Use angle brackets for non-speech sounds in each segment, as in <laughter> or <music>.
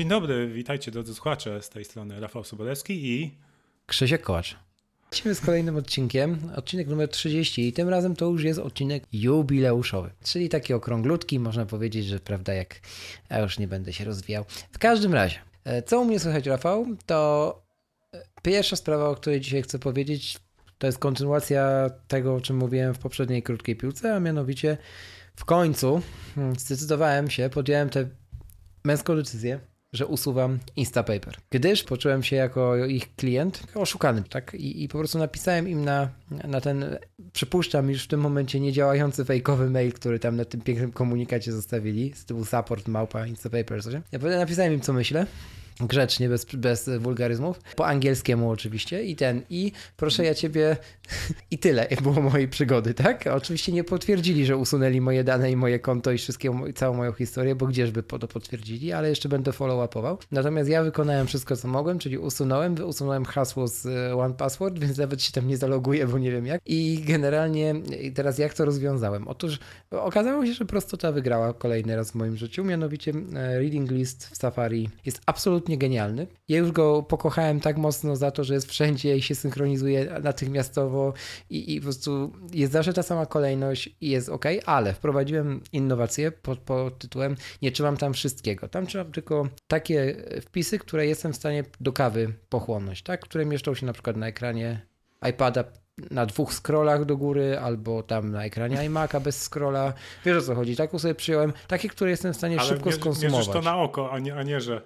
Dzień dobry, witajcie drodzy słuchacze, z tej strony Rafał Sobolewski i Krzysiek Kołacz. Lecimy z kolejnym odcinkiem, odcinek numer 30 i tym razem to już jest odcinek jubileuszowy, czyli taki okrąglutki, można powiedzieć, że prawda jak, ja już nie będę się rozwijał. W każdym razie, e, co u mnie słychać Rafał, to e, pierwsza sprawa, o której dzisiaj chcę powiedzieć, to jest kontynuacja tego, o czym mówiłem w poprzedniej krótkiej piłce, a mianowicie w końcu hmm, zdecydowałem się, podjąłem tę męską decyzję, że usuwam Instapaper. Gdyż poczułem się jako ich klient oszukany, tak? I, i po prostu napisałem im na, na ten, przypuszczam, już w tym momencie niedziałający fejkowy mail, który tam na tym pięknym komunikacie zostawili, z tyłu support małpa Instapaper, coś. Ja napisałem im, co myślę grzecznie, bez, bez wulgaryzmów, po angielskiemu oczywiście i ten, i proszę ja ciebie, <laughs> i tyle było mojej przygody, tak? Oczywiście nie potwierdzili, że usunęli moje dane i moje konto i wszystkie, całą moją historię, bo gdzieżby to potwierdzili, ale jeszcze będę follow-upował. Natomiast ja wykonałem wszystko, co mogłem, czyli usunąłem, usunąłem hasło z e, One Password, więc nawet się tam nie zaloguję, bo nie wiem jak. I generalnie teraz jak to rozwiązałem? Otóż okazało się, że prostota wygrała kolejny raz w moim życiu, mianowicie e, Reading List w Safari jest absolutnie absolutnie genialny. Ja już go pokochałem tak mocno za to, że jest wszędzie i się synchronizuje natychmiastowo i, i po prostu jest zawsze ta sama kolejność i jest ok, ale wprowadziłem innowację pod, pod tytułem nie trzymam tam wszystkiego. Tam trzymam tylko takie wpisy, które jestem w stanie do kawy pochłonąć, tak? które mieszczą się na przykład na ekranie iPada na dwóch scrollach do góry, albo tam na ekranie iMac'a bez scrolla. Wiesz o co chodzi, tak sobie przyjąłem. Takie, które jestem w stanie Ale szybko mierz, skonsumować. Ale to na oko, a nie, a nie że...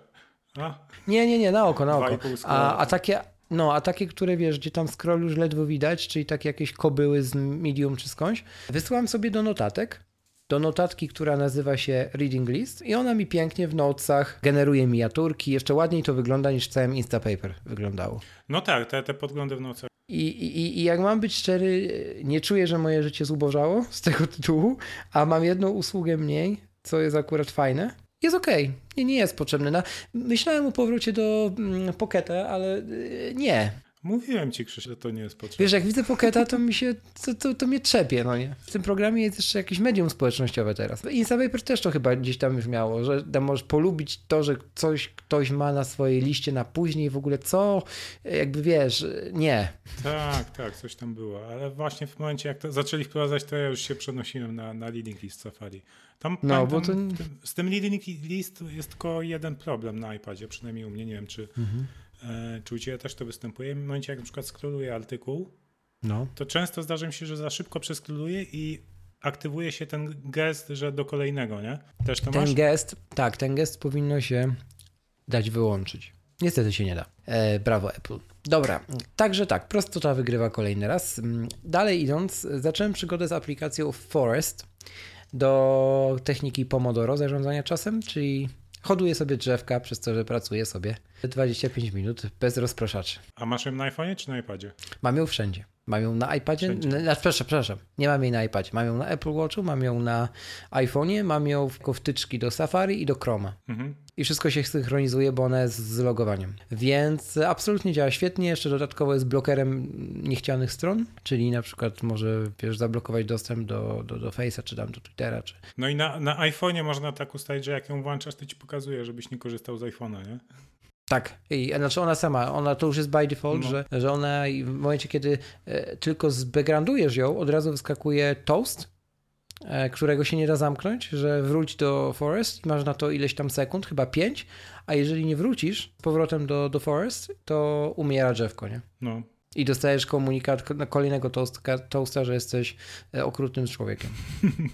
A? Nie, nie, nie, na oko, na oko. A, a takie, no, a takie, które wiesz, gdzie tam scroll już ledwo widać, czyli takie jakieś kobyły z medium czy skądś, wysłałem sobie do notatek, do notatki, która nazywa się Reading List i ona mi pięknie w notesach generuje miniaturki. Jeszcze ładniej to wygląda niż w całym Instapaper wyglądało. No tak, te, te podglądy w notesach. I, i, I jak mam być szczery, nie czuję, że moje życie zubożało z tego tytułu, a mam jedną usługę mniej, co jest akurat fajne jest ok. Nie, nie jest potrzebny. Na, myślałem o powrocie do mm, Pocketa, ale y, nie. Mówiłem ci, Krzysiek, że to nie jest potrzebne. Wiesz, jak widzę Pocketa, to mi się, to, to, to mnie trzepie, no nie? W tym programie jest jeszcze jakieś medium społecznościowe teraz. Instapaper też to chyba gdzieś tam już miało, że tam możesz polubić to, że coś ktoś ma na swojej liście na później, w ogóle co, jakby wiesz, nie. Tak, tak, coś tam było, ale właśnie w momencie, jak to zaczęli wprowadzać, to ja już się przenosiłem na, na leading list Safari. Tam, no, bo to... z tym leading list jest tylko jeden problem na iPadzie, przynajmniej u mnie, nie wiem czy... Mhm E, Ciebie też to występuje? W momencie, jak na przykład skroluję artykuł, no. to często zdarza mi się, że za szybko przeskroluję i aktywuje się ten gest, że do kolejnego, nie? Też to ten masz? gest, tak, ten gest powinno się dać wyłączyć. Niestety się nie da. E, brawo Apple. Dobra, także tak, prostota wygrywa kolejny raz. Mm, dalej idąc, zacząłem przygodę z aplikacją Forest do techniki Pomodoro zarządzania czasem, czyli hoduję sobie drzewka przez to, że pracuję sobie 25 minut bez rozpraszaczy. A masz ją na iPhone'ie czy na iPadzie? Mam ją wszędzie. Mam ją na iPadzie, na, przepraszam, przepraszam, nie mam jej na iPadzie. Mam ją na Apple Watchu, mam ją na iPhone'ie, mam ją w wtyczki do Safari i do Chroma. Mhm. I wszystko się synchronizuje, bo ona jest z logowaniem. Więc absolutnie działa świetnie. Jeszcze dodatkowo jest blokerem niechcianych stron, czyli na przykład może wiesz, zablokować dostęp do, do, do Face'a, czy tam do Twittera. Czy... No i na, na iPhone'ie można tak ustalić, że jak ją włączasz, to ci pokazuje, żebyś nie korzystał z iPhone'a, nie? Tak, I, znaczy ona sama, ona to już jest by default, no. że, że ona w momencie, kiedy e, tylko zbackgroundujesz ją, od razu wyskakuje toast, e, którego się nie da zamknąć, że wróć do Forest i masz na to ileś tam sekund, chyba pięć, a jeżeli nie wrócisz z powrotem do, do Forest, to umiera drzewko, nie? No. I dostajesz komunikat kolejnego toastka, toasta, że jesteś e, okrutnym człowiekiem.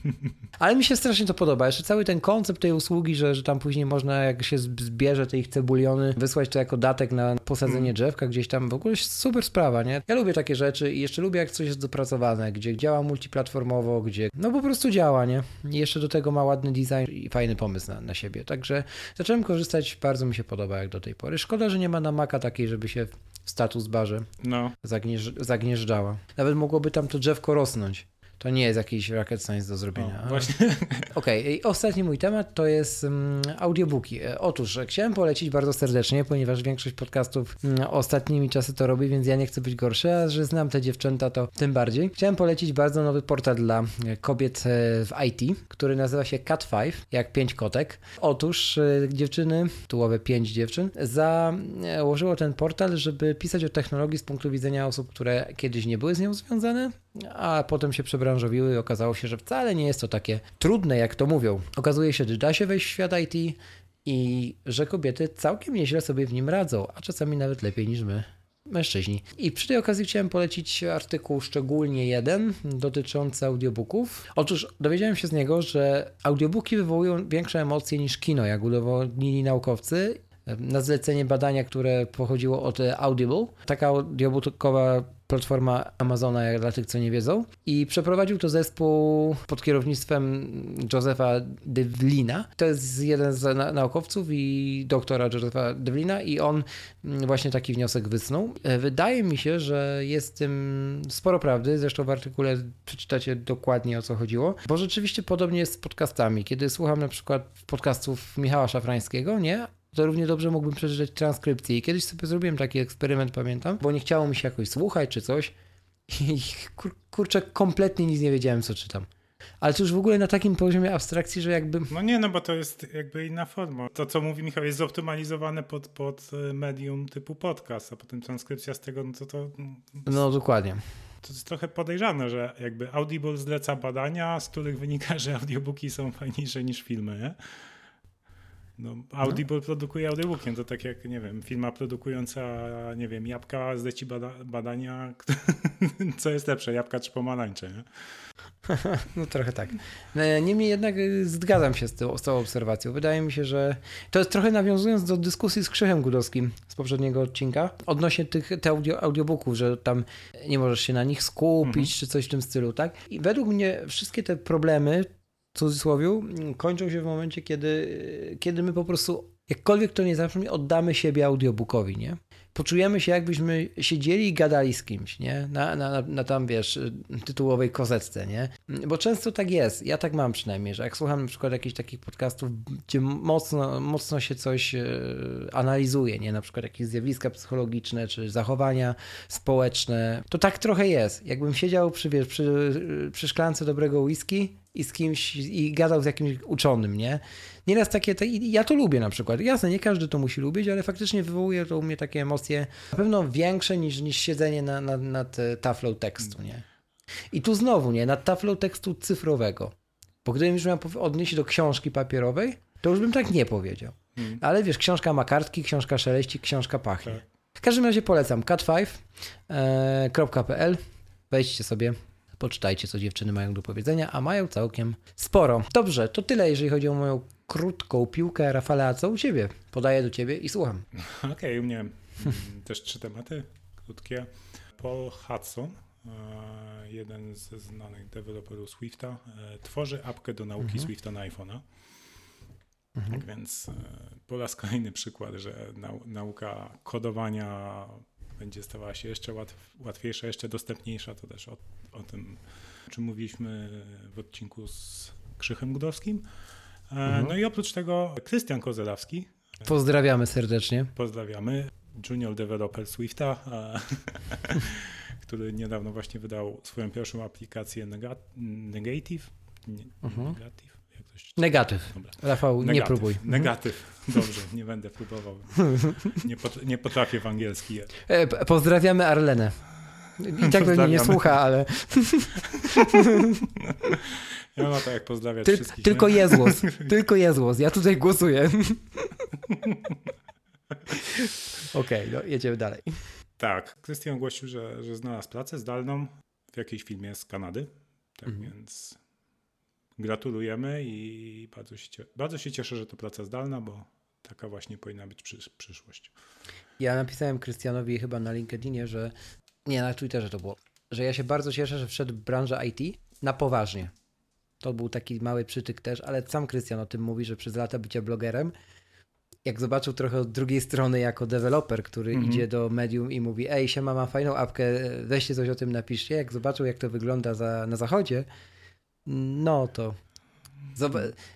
<laughs> Ale mi się strasznie to podoba. Jeszcze cały ten koncept tej usługi, że, że tam później można, jak się zbierze te ich cebuliony, wysłać to jako datek na posadzenie mm. drzewka gdzieś tam. W ogóle super sprawa, nie? Ja lubię takie rzeczy i jeszcze lubię, jak coś jest dopracowane, gdzie działa multiplatformowo, gdzie no po prostu działa, nie? I jeszcze do tego ma ładny design i fajny pomysł na, na siebie. Także zacząłem korzystać, bardzo mi się podoba jak do tej pory. Szkoda, że nie ma na Maca takiej, żeby się status barze no. zagnieżdżała. zagnieżdżała. Nawet mogłoby tam to drzewko rosnąć. To nie jest jakiś rocket science do zrobienia. O, właśnie. <laughs> Okej, okay. ostatni mój temat to jest um, audiobooki. E, otóż e, chciałem polecić bardzo serdecznie, ponieważ większość podcastów um, ostatnimi czasy to robi, więc ja nie chcę być gorszy, a że znam te dziewczęta, to tym bardziej. Chciałem polecić bardzo nowy portal dla e, kobiet w IT, który nazywa się Cat5, jak pięć kotek. Otóż dziewczyny, tułowe pięć dziewczyn, założyło ten portal, żeby pisać o technologii z punktu widzenia osób, które kiedyś nie były z nią związane, a potem się przebranżowiły i okazało się, że wcale nie jest to takie trudne, jak to mówią. Okazuje się, że da się wejść w świat IT i że kobiety całkiem nieźle sobie w nim radzą, a czasami nawet lepiej niż my mężczyźni. I przy tej okazji chciałem polecić artykuł szczególnie jeden dotyczący audiobooków. Otóż dowiedziałem się z niego, że audiobooki wywołują większe emocje niż kino, jak udowodnili naukowcy. Na zlecenie badania, które pochodziło od Audible, taka audiobookowa platforma Amazona, jak dla tych, co nie wiedzą. I przeprowadził to zespół pod kierownictwem Josepha Devlina. To jest jeden z naukowców i doktora Josepha Devlina i on właśnie taki wniosek wysnuł. E, wydaje mi się, że jest tym sporo prawdy, zresztą w artykule przeczytacie dokładnie o co chodziło, bo rzeczywiście podobnie jest z podcastami. Kiedy słucham na przykład podcastów Michała Szafrańskiego, nie? To równie dobrze mógłbym przeczytać transkrypcję. I kiedyś sobie zrobiłem taki eksperyment, pamiętam, bo nie chciało mi się jakoś słuchać czy coś i kur, kurczę, kompletnie nic nie wiedziałem, co czytam. Ale to już w ogóle na takim poziomie abstrakcji, że jakby... No nie, no bo to jest jakby inna forma. To, co mówi Michał, jest zoptymalizowane pod, pod e, medium typu podcast, a potem transkrypcja z tego, no to to... No dokładnie. To jest trochę podejrzane, że jakby Audible zleca badania, z których wynika, że audiobooki są fajniejsze niż filmy, nie? No, Audible no. produkuje audiobookiem, to tak jak, nie wiem, firma produkująca, nie wiem, jabłka zleci bada badania, <laughs> co jest lepsze, jabłka czy pomarańcze, nie? <laughs> No trochę tak. No, niemniej jednak y, zgadzam się z, tą, z tą obserwacją. Wydaje mi się, że to jest trochę nawiązując do dyskusji z Krzechem Gudowskim z poprzedniego odcinka odnośnie tych te audio, audiobooków, że tam nie możesz się na nich skupić mhm. czy coś w tym stylu, tak? I według mnie wszystkie te problemy w cudzysłowie, kończą się w momencie, kiedy, kiedy my po prostu, jakkolwiek to nie zabrzmi, oddamy siebie audiobookowi, nie? Poczujemy się, jakbyśmy siedzieli i gadali z kimś, nie? Na, na, na tam, wiesz, tytułowej kozetce, nie? Bo często tak jest, ja tak mam przynajmniej, że jak słucham na przykład jakichś takich podcastów, gdzie mocno, mocno się coś e, analizuje, nie? Na przykład jakieś zjawiska psychologiczne, czy zachowania społeczne, to tak trochę jest. Jakbym siedział przy, wiesz, przy, przy szklance dobrego whisky i z kimś, i gadał z jakimś uczonym, nie? Nieraz takie, te, ja to lubię na przykład. Jasne, nie każdy to musi lubić, ale faktycznie wywołuje to u mnie takie emocje na pewno większe niż, niż siedzenie na, na, nad e, taflą tekstu, nie? I tu znowu, nie? Nad taflą tekstu cyfrowego. Bo gdybym już miał odnieść do książki papierowej, to już bym tak nie powiedział. Hmm. Ale wiesz, książka ma kartki, książka szeleści, książka pachnie. Tak. W każdym razie polecam cat5.pl. E, Wejdźcie sobie, Poczytajcie, co dziewczyny mają do powiedzenia, a mają całkiem sporo. Dobrze, to tyle, jeżeli chodzi o moją krótką piłkę. Rafale, a co u ciebie? Podaję do ciebie i słucham. <laughs> Okej, okay, u mnie też trzy tematy krótkie. Paul Hudson, e, jeden ze znanych deweloperów Swifta, e, tworzy apkę do nauki mhm. Swifta na iPhone'a. Mhm. Tak więc e, po raz kolejny przykład, że nauka kodowania będzie stawała się jeszcze łatwiejsza, jeszcze dostępniejsza. To też o, o tym, o czym mówiliśmy w odcinku z Krzychem Gudowskim. E, mhm. No i oprócz tego Krystian Kozelawski. Pozdrawiamy serdecznie. Pozdrawiamy. Junior developer Swifta, <laughs> który niedawno właśnie wydał swoją pierwszą aplikację Negative. Nie, mhm. Negative. Negatyw. Dobra. Rafał, Negatyw. nie próbuj. <laughs> Negatyw. Dobrze, nie będę próbował. Nie, pot, nie potrafię w angielski. E, pozdrawiamy Arlenę. I tak mnie nie słucha, ale... <laughs> Ja no tak jak pozdrawiać Tyl, wszystkich. Tylko nie? jest głos. Tylko jest głos. Ja tutaj głosuję. <laughs> Okej, okay, no jedziemy dalej. Tak, Krystian ogłosił, że, że znalazł pracę zdalną w jakiejś filmie z Kanady. Tak mhm. więc gratulujemy i bardzo się, bardzo się cieszę, że to praca zdalna, bo taka właśnie powinna być przysz przyszłość. Ja napisałem Krystianowi chyba na LinkedInie, że nie, na Twitterze to było, że ja się bardzo cieszę, że wszedł w branżę IT na poważnie. To był taki mały przytyk też, ale sam Krystian o tym mówi, że przez lata bycia blogerem, jak zobaczył trochę od drugiej strony jako deweloper, który mm -hmm. idzie do medium i mówi, ej, siema, mam fajną apkę, weźcie coś o tym napiszcie. Jak zobaczył, jak to wygląda za, na zachodzie, no to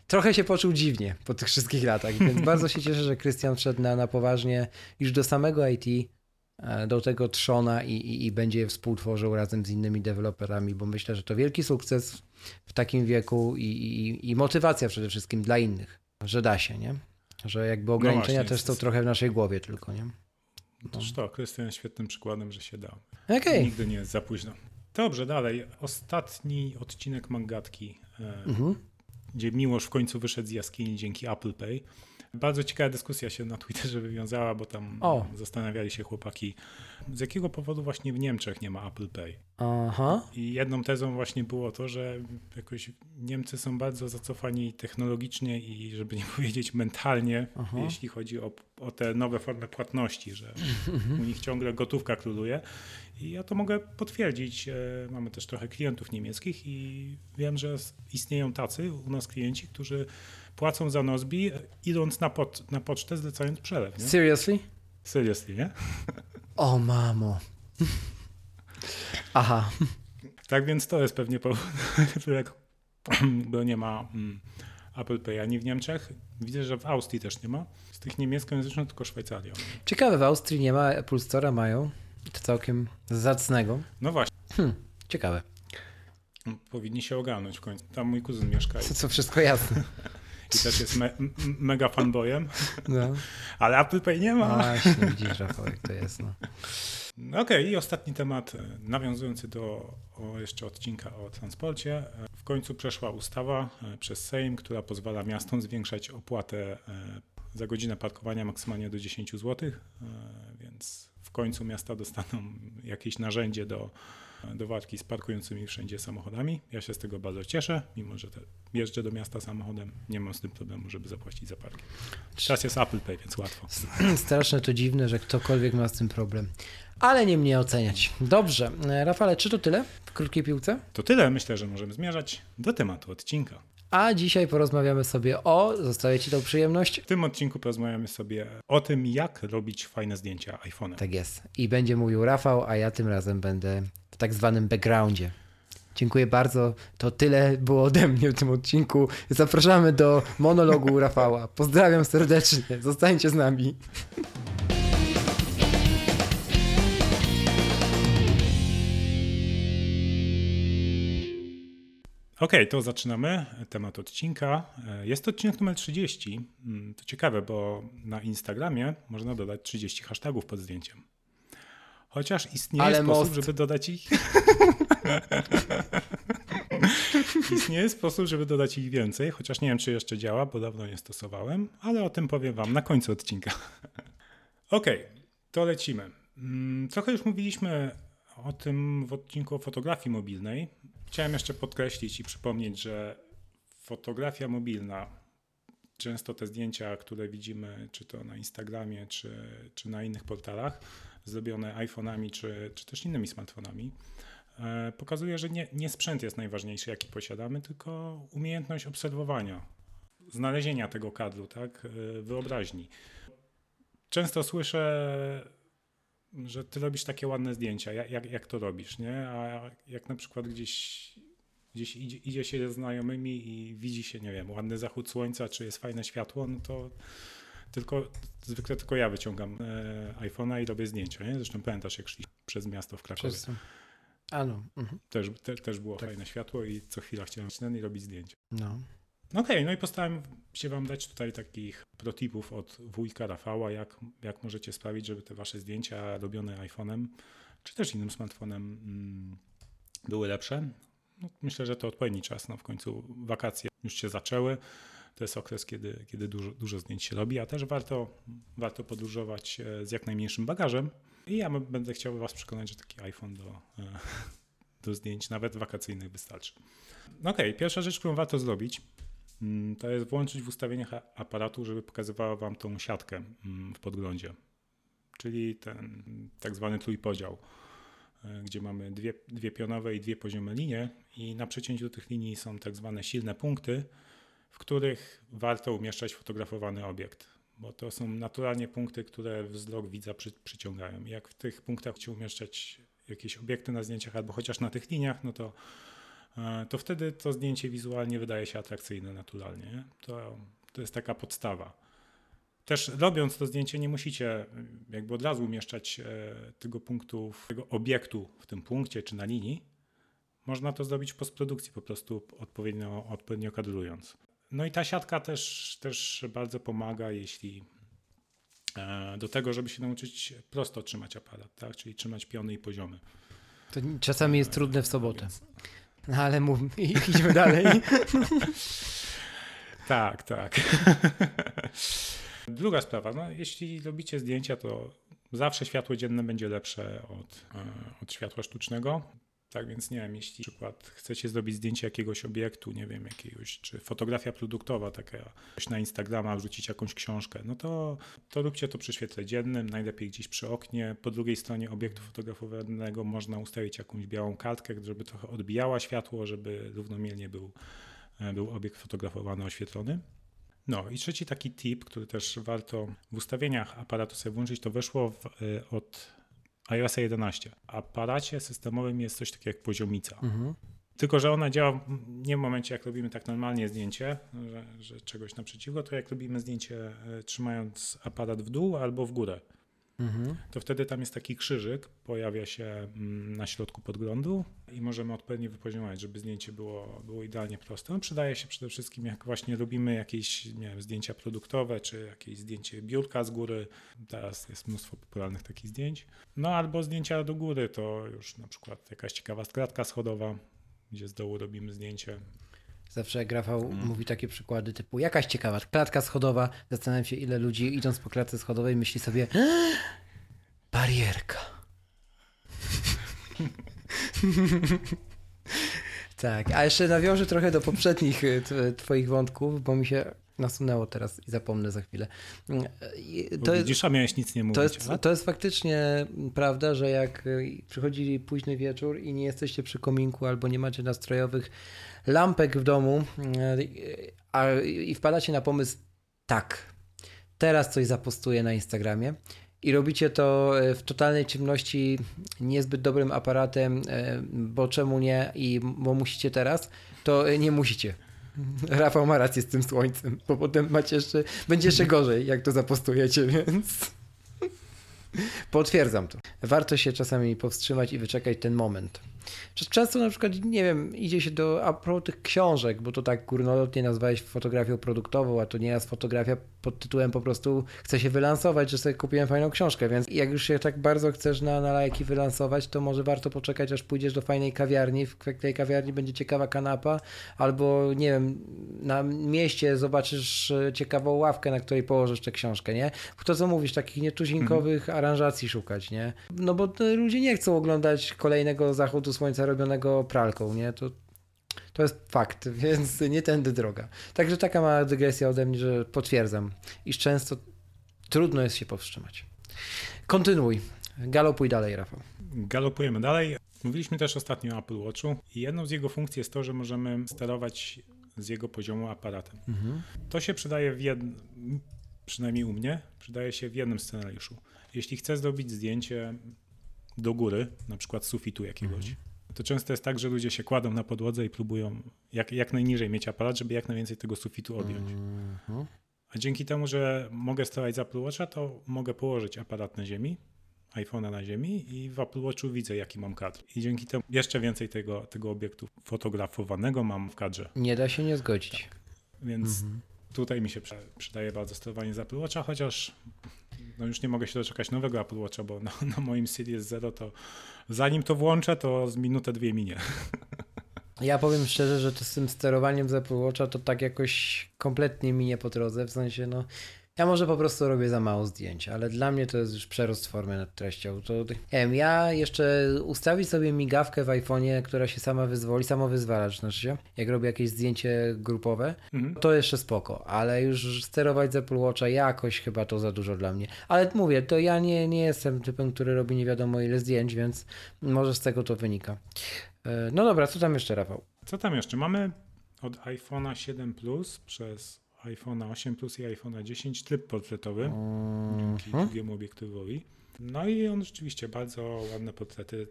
trochę się poczuł dziwnie po tych wszystkich latach, więc <laughs> bardzo się cieszę, że Krystian wszedł na, na poważnie już do samego IT, e, do tego trzona i, i, i będzie je współtworzył razem z innymi deweloperami, bo myślę, że to wielki sukces w takim wieku i, i, i motywacja przede wszystkim dla innych, że da się, nie? Że jakby no ograniczenia no też są trochę w naszej głowie tylko, nie? No. Toż to, Krystian świetnym przykładem, że się da. Okay. Nigdy nie jest za późno. Dobrze, dalej. Ostatni odcinek Mangatki. E, mhm gdzie Miłosz w końcu wyszedł z jaskini dzięki Apple Pay. Bardzo ciekawa dyskusja się na Twitterze wywiązała, bo tam o. zastanawiali się chłopaki, z jakiego powodu właśnie w Niemczech nie ma Apple Pay. Aha. I jedną tezą właśnie było to, że jakoś Niemcy są bardzo zacofani technologicznie i żeby nie <laughs> powiedzieć mentalnie, Aha. jeśli chodzi o, o te nowe formy płatności, że <laughs> u nich ciągle gotówka króluje. I ja to mogę potwierdzić. E, mamy też trochę klientów niemieckich i wiem, że istnieją tacy u nas klienci, którzy płacą za Nozbi, idąc na, pot, na pocztę, zlecając przelew. Nie? Seriously? Seriously, nie? O mamo. Aha. Tak więc to jest pewnie powód, <laughs> <clears throat> bo nie ma mm, Apple Pay ani w Niemczech. Widzę, że w Austrii też nie ma. Z tych niemieckojęzycznych tylko Szwajcaria. Ciekawe, w Austrii nie ma, Apple Store'a mają. To całkiem zacnego. No właśnie. Hmm, ciekawe. Powinni się ogarnąć w końcu. Tam mój kuzyn mieszka. Co, co wszystko jasne. <laughs> I też jest me mega fanboyem. No. <laughs> Ale Apple Pay nie ma. Właśnie, widzisz Rafał, jak to jest. No. Okej, okay, i ostatni temat, e, nawiązujący do jeszcze odcinka o transporcie. E, w końcu przeszła ustawa e, przez Sejm, która pozwala miastom zwiększać opłatę za godzinę parkowania maksymalnie do 10 zł, więc w końcu miasta dostaną jakieś narzędzie do, do walki z parkującymi wszędzie samochodami. Ja się z tego bardzo cieszę, mimo że jeżdżę do miasta samochodem, nie mam z tym problemu, żeby zapłacić za parking. Teraz jest Apple Pay, więc łatwo. <clears throat> Straszne to dziwne, że ktokolwiek ma z tym problem. Ale nie mnie oceniać. Dobrze. Rafale, czy to tyle w krótkiej piłce? To tyle. Myślę, że możemy zmierzać do tematu odcinka. A dzisiaj porozmawiamy sobie o, zostaje Ci tą przyjemność? W tym odcinku porozmawiamy sobie o tym, jak robić fajne zdjęcia iPhone'em. Tak jest. I będzie mówił Rafał, a ja tym razem będę w tak zwanym backgroundzie. Dziękuję bardzo. To tyle było ode mnie w tym odcinku. Zapraszamy do monologu Rafała. Pozdrawiam serdecznie. Zostańcie z nami. OK, to zaczynamy temat odcinka. Jest to odcinek numer 30. Mm, to ciekawe, bo na Instagramie można dodać 30 hashtagów pod zdjęciem. Chociaż istnieje Ale sposób, most. żeby dodać ich. <laughs> istnieje sposób, żeby dodać ich więcej, chociaż nie wiem, czy jeszcze działa, bo dawno nie stosowałem, ale o tym powiem Wam na końcu odcinka. <laughs> OK, to lecimy. Mm, trochę już mówiliśmy o tym w odcinku o fotografii mobilnej. Chciałem jeszcze podkreślić i przypomnieć, że fotografia mobilna, często te zdjęcia, które widzimy, czy to na Instagramie, czy, czy na innych portalach, zrobione iPhone'ami, czy, czy też innymi smartfonami, e, pokazuje, że nie, nie sprzęt jest najważniejszy, jaki posiadamy, tylko umiejętność obserwowania, znalezienia tego kadru, tak, e, wyobraźni. Często słyszę że ty robisz takie ładne zdjęcia, jak, jak, to robisz, nie? A jak na przykład gdzieś, gdzieś idzie, idzie się ze znajomymi i widzi się, nie wiem, ładny zachód słońca, czy jest fajne światło, no to tylko, zwykle tylko ja wyciągam e, iPhone'a i robię zdjęcia, nie? Zresztą pamiętasz, jak szli przez miasto w Krakowie. Przez... A no. Mhm. Też, te, też było tak. fajne światło i co chwila chciałem ten i robić zdjęcie. No. Okej, okay, no i postaram się Wam dać tutaj takich protipów od wujka Rafała, jak, jak możecie sprawić, żeby te Wasze zdjęcia robione iPhone'em, czy też innym smartfonem mm, były lepsze. No, myślę, że to odpowiedni czas. No, w końcu wakacje już się zaczęły. To jest okres, kiedy, kiedy dużo, dużo zdjęć się robi, a też warto, warto podróżować e, z jak najmniejszym bagażem. I ja będę chciał Was przekonać, że taki iPhone do, e, do zdjęć, nawet wakacyjnych, wystarczy. Okej, okay, pierwsza rzecz, którą warto zrobić, to jest włączyć w ustawieniach aparatu, żeby pokazywała Wam tą siatkę mm, w podglądzie, czyli ten tak zwany trójpodział, e, gdzie mamy dwie, dwie pionowe i dwie poziome linie i na przecięciu tych linii są tak zwane silne punkty, w których warto umieszczać fotografowany obiekt, bo to są naturalnie punkty, które wzrok widza przy, przyciągają. Jak w tych punktach chcecie umieszczać jakieś obiekty na zdjęciach albo chociaż na tych liniach, no to, to wtedy to zdjęcie wizualnie wydaje się atrakcyjne naturalnie. To, to jest taka podstawa. Też robiąc to zdjęcie nie musicie jakby od razu umieszczać e, tego punktu, tego obiektu w tym punkcie czy na linii. Można to zrobić w postprodukcji po prostu odpowiednio, odpowiednio kadrując. No i ta siatka też, też bardzo pomaga, jeśli e, do tego, żeby się nauczyć prosto trzymać aparat, tak? czyli trzymać piony i poziomy. To czasami jest trudne w sobotę. No ale mów, <laughs> idźmy dalej. <laughs> tak, tak. <laughs> Druga sprawa, no, jeśli robicie zdjęcia, to zawsze światło dzienne będzie lepsze od, e, od światła sztucznego. Tak więc nie wiem, jeśli na przykład chcecie zrobić zdjęcie jakiegoś obiektu, nie wiem, jakiegoś, czy fotografia produktowa, taka coś na Instagrama, wrzucić jakąś książkę, no to, to róbcie to przy świetle dziennym, najlepiej gdzieś przy oknie. Po drugiej stronie obiektu fotografowanego można ustawić jakąś białą kartkę, żeby trochę odbijała światło, żeby równomiernie był, e, był obiekt fotografowany, oświetlony. No i trzeci taki tip, który też warto w ustawieniach aparatu sobie włączyć, to weszło w, y, od iOS 11. W aparacie systemowym jest coś takiego jak poziomica. Mhm. Tylko, że ona działa nie w momencie, jak robimy tak normalnie zdjęcie, że, że czegoś naprzeciwko, to jak robimy zdjęcie y, trzymając aparat w dół albo w górę. Mhm. to wtedy tam jest taki krzyżyk, pojawia się mm, na środku podglądu i możemy odpowiednio wypoziomować, żeby zdjęcie było, było idealnie proste. No, przydaje się przede wszystkim, jak właśnie robimy jakieś nie wiem, zdjęcia produktowe, czy jakieś zdjęcie biurka z góry. Teraz jest mnóstwo popularnych takich zdjęć. No albo zdjęcia do góry, to już na przykład jakaś ciekawa klatka schodowa, gdzie z dołu robimy zdjęcie. Zawsze jak Rafał mm. mówi takie przykłady typu jakaś ciekawa klatka schodowa, zastanawiam się ile ludzi idąc po klatce schodowej myśli sobie barierka. <laughs> tak, a jeszcze nawiążę trochę do poprzednich y, twoich wątków, bo mi się nasunęło teraz i zapomnę za chwilę. To widzisz, a miałeś nic nie mówić. To jest, to jest faktycznie prawda, że jak y, przychodzi późny wieczór i nie jesteście przy kominku albo nie macie nastrojowych lampek w domu y, a, i wpadacie na pomysł, tak, teraz coś zapostuję na Instagramie i robicie to y, w totalnej ciemności niezbyt dobrym aparatem, bo czemu nie i bo musicie teraz, to nie musicie. <laughs> Rafał ma rację z tym słońcem, bo potem macie jeszcze, będzie jeszcze gorzej, jak to zapostujecie, <laughs> więc potwierdzam to. Warto się czasami powstrzymać i wyczekać ten moment. Często na przykład, nie wiem, idzie się do a propos tych książek, bo to tak górnolotnie nazwałeś fotografią produktową, a to nie jest fotografia pod tytułem po prostu chcę się wylansować, że sobie kupiłem fajną książkę, więc jak już się tak bardzo chcesz na, na lajki wylansować, to może warto poczekać, aż pójdziesz do fajnej kawiarni, w tej kawiarni będzie ciekawa kanapa, albo nie wiem, na mieście zobaczysz e, ciekawą ławkę, na której położysz tę książkę, nie? To co mówisz, takich nietuzinkowych mhm. aranżacji szukać, nie? No bo ludzie nie chcą oglądać kolejnego zachodu słońca robionego pralką, nie? To, to jest fakt, <laughs> więc nie tędy droga. Także taka mała dygresja ode mnie, że potwierdzam, iż często trudno jest się powstrzymać. Kontynuuj. Galopuj dalej, Rafał. Galopujemy dalej. Mówiliśmy też ostatnio o Apple Watchu i jedną z jego funkcji jest to, że możemy sterować z jego poziomu aparatem. Mhm. To się przydaje w jednym, przynajmniej u mnie, przydaje się w jednym scenariuszu. Jeśli chcę zrobić zdjęcie do góry, na przykład sufitu jakiegoś, mhm. to często jest tak, że ludzie się kładą na podłodze i próbują jak, jak najniżej mieć aparat, żeby jak najwięcej tego sufitu objąć. Mhm. A dzięki temu, że mogę sterować z Apple Watcha, to mogę położyć aparat na ziemi, iPhone'a na ziemi i w Apple Watchu widzę, jaki mam kadr. I dzięki temu jeszcze więcej tego, tego obiektu fotografowanego mam w kadrze. Nie da się nie zgodzić. Tak. Więc mhm. tutaj mi się przydaje bardzo sterowanie z Apple Watcha, chociaż no już nie mogę się doczekać nowego Apple Watcha, bo na, na moim Series Zero to zanim to włączę, to z minutę dwie minie. <laughs> Ja powiem szczerze, że to z tym sterowaniem z Apple Watcha to tak jakoś kompletnie minie po drodze, w sensie no Ja może po prostu robię za mało zdjęć, ale dla mnie to jest już przerost formy nad treścią. To, nie wiem, ja jeszcze ustawić sobie migawkę w iPhone'ie, która się sama wyzwoli, samo wyzwalacz, znaczy się, jak robię jakieś zdjęcie grupowe, mhm. to jeszcze spoko, ale już sterować z Apple Watcha jakoś chyba to za dużo dla mnie. Ale mówię, to ja nie, nie jestem typem, który robi nie wiadomo ile zdjęć, więc może z tego to wynika. E, no dobra, co tam jeszcze, Rafał? Co tam jeszcze? Mamy od iPhone'a 7 Plus przez iPhone'a 8 Plus i iPhone'a 10 tryb portretowy mm-hmm. dzięki drugiemu obiektywowi. No i on rzeczywiście bardzo ładne portrety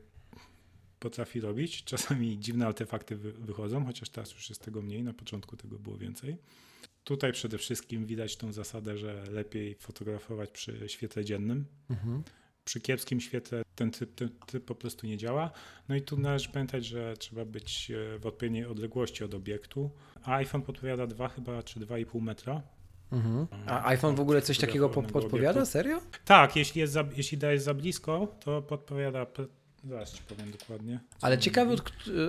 potrafi robić. Czasami dziwne artefakty wy- wychodzą, chociaż teraz już jest tego mniej, na początku tego było więcej. Tutaj przede wszystkim widać tą zasadę, że lepiej fotografować przy świetle dziennym. Mm-hmm przy kiepskim świetle ten typ, ten typ po prostu nie działa. No i tu należy pamiętać, że trzeba być e, w odpowiedniej odległości od obiektu. A iPhone podpowiada 2 chyba, czy 2,5 metra. Mhm. A iPhone w ogóle coś takiego podpowiada? Obiektu. Serio? Tak, jeśli, jest za, jeśli dajesz za blisko, to podpowiada Zaraz ci powiem dokładnie. Ale ciekawy,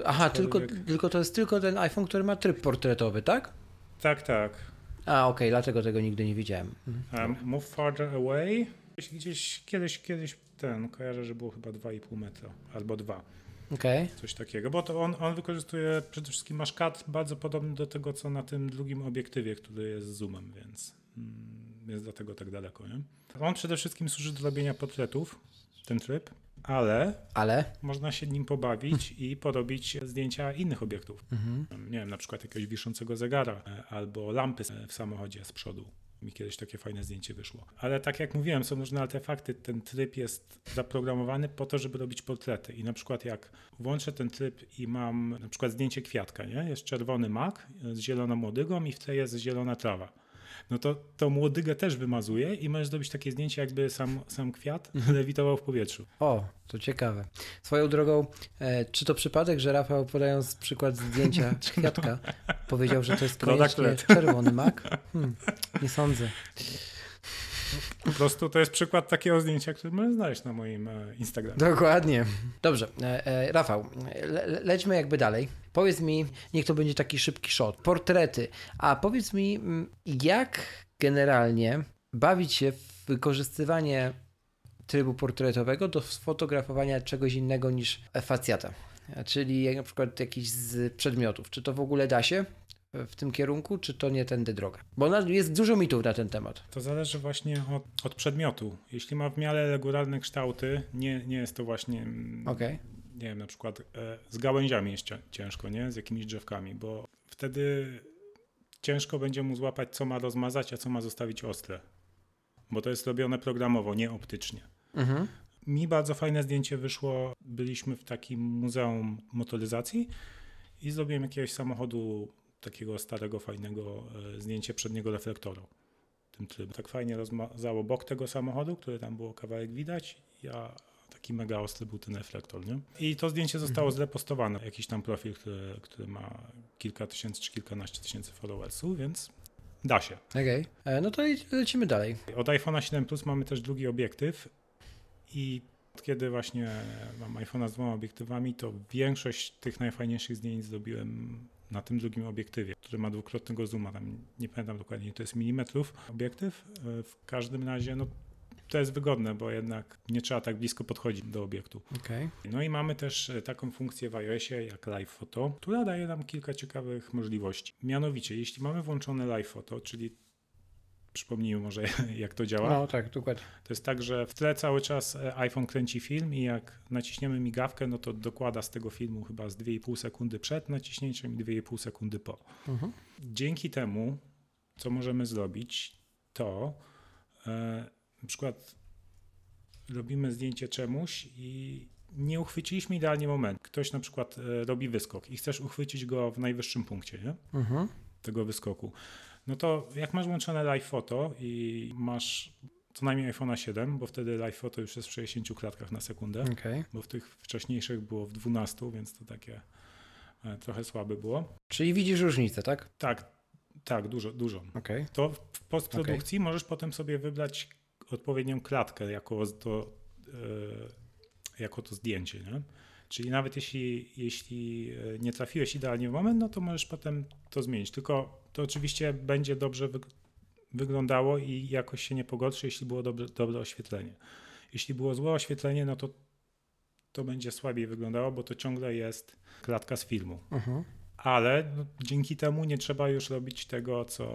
aha, tylko, tylko to jest tylko ten iPhone, który ma tryb portretowy, tak? Tak, tak. A, okej, okay, dlatego tego nigdy nie widziałem. Um, move farther away. Gdzieś kiedyś, kiedyś ten, kojarzę, że było chyba 2,5 metra albo 2. Okay. Coś takiego, bo to on, on wykorzystuje przede wszystkim maszkat bardzo podobny do tego, co na tym drugim obiektywie, który jest zoomem, więc mm, jest dlatego tak daleko. Nie? On przede wszystkim służy do robienia portretów, ten tryb, ale, ale można się nim pobawić <laughs> i porobić zdjęcia innych obiektów. Mhm. Nie wiem, na przykład jakiegoś wiszącego zegara e, albo lampy w samochodzie z przodu mi kiedyś takie fajne zdjęcie wyszło. Ale tak jak mówiłem, są różne artefakty. Ten tryb jest zaprogramowany po to, żeby robić portrety. I na przykład jak włączę ten tryb i mam na przykład zdjęcie kwiatka, nie? Jest czerwony mak z zieloną młodygą i w tle jest zielona trawa no to to młodygę też wymazuje i możesz zrobić takie zdjęcie, jakby sam, sam kwiat <laughs> lewitował w powietrzu. O, to ciekawe. Swoją drogą, e, czy to przypadek, że Rafał podając przykład zdjęcia <laughs> kwiatka powiedział, że to jest koniecznie czerwony mak? <laughs> Hmm, nie sądzę. Po prostu to jest przykład takiego zdjęcia, które możesz znaleźć na moim e, Instagramie. Dokładnie. Dobrze, e, e, Rafał, le, lećmy jakby dalej. Powiedz mi, niech to będzie taki szybki shot. Portrety. A powiedz mi, mm, jak generalnie bawić się w wykorzystywanie trybu portretowego do sfotografowania czegoś innego niż facjata? Czyli na przykład jakiś z przedmiotów. Czy to w ogóle da się? w tym kierunku, czy to nie tędy droga? Bo jest dużo mitów na ten temat. To zależy właśnie od, od przedmiotu. Jeśli ma w miarę regularne kształty, nie, nie jest to właśnie. Mm, okay. Nie wiem, na przykład e, z gałęziami jest ciężko, nie? Z jakimiś drzewkami, bo wtedy ciężko będzie mu złapać, co ma rozmazać, a co ma zostawić ostre. Bo to jest robione programowo, nie optycznie. Mhm. Mi bardzo fajne zdjęcie wyszło. Byliśmy w takim muzeum motoryzacji i zrobiłem jakiegoś samochodu takiego starego, fajnego e, zdjęcie przedniego reflektoru. Tym trybem. Tak fajnie rozmazało bok tego samochodu, który tam było kawałek widać, a taki mega ostry był ten reflektor. Nie? I to zdjęcie zostało mhm. zrepostowane. Jakiś tam profil, który, który ma kilka tysięcy czy kilkanaście tysięcy followersów, więc da się. Okej, okay. E, no to lecimy dalej. Od iPhone'a 7 Plus mamy też drugi obiektyw i kiedy właśnie mam iPhone'a z dwoma obiektywami, to większość tych najfajniejszych zdjęć zrobiłem na tym drugim obiektywie, który ma dwukrotnego zooma, tam nie pamiętam dokładnie, to jest milimetrów obiektyw. W każdym razie, no to jest wygodne, bo jednak nie trzeba tak blisko podchodzić do obiektu. Okay. No i mamy też e, taką funkcję w iOSie jak Live Photo, która daje nam kilka ciekawych możliwości. Mianowicie, jeśli mamy włączone Live Photo, czyli Przypomnijmy może, <laughs> jak to działa. No tak, dokładnie. To jest tak, że w tle cały czas e, iPhone kręci film i jak naciśniemy migawkę, no to dokłada z tego filmu chyba z 2,5 sekundy przed naciśnięciem i 2,5 sekundy po. Mhm. Dzięki temu, co możemy zrobić, to e, na przykład robimy zdjęcie czemuś i nie uchwyciliśmy idealnie moment. Ktoś na przykład e, robi wyskok i chcesz uchwycić go w najwyższym punkcie nie? Mhm. tego wyskoku no to jak masz włączone live photo i masz co najmniej iPhone'a 7, bo wtedy live photo już jest w 60 klatkach na sekundę, okay. bo w tych wcześniejszych było w 12, więc to takie e, trochę słabe było. Czyli widzisz różnicę, tak? Tak, tak, dużo, dużo. Okay. To w postprodukcji okay. możesz potem sobie wybrać odpowiednią klatkę jako to, e, jako to zdjęcie, nie? Czyli nawet jeśli, jeśli e, nie trafiłeś idealnie w moment, no to możesz potem to zmienić. Tylko to oczywiście będzie dobrze wyglądało i jakoś się nie pogorszy, jeśli było dobre, dobre oświetlenie. Jeśli było złe oświetlenie, no to to będzie słabiej wyglądało, bo to ciągle jest klatka z filmu. Uh mhm. -huh ale dzięki temu nie trzeba już robić tego, co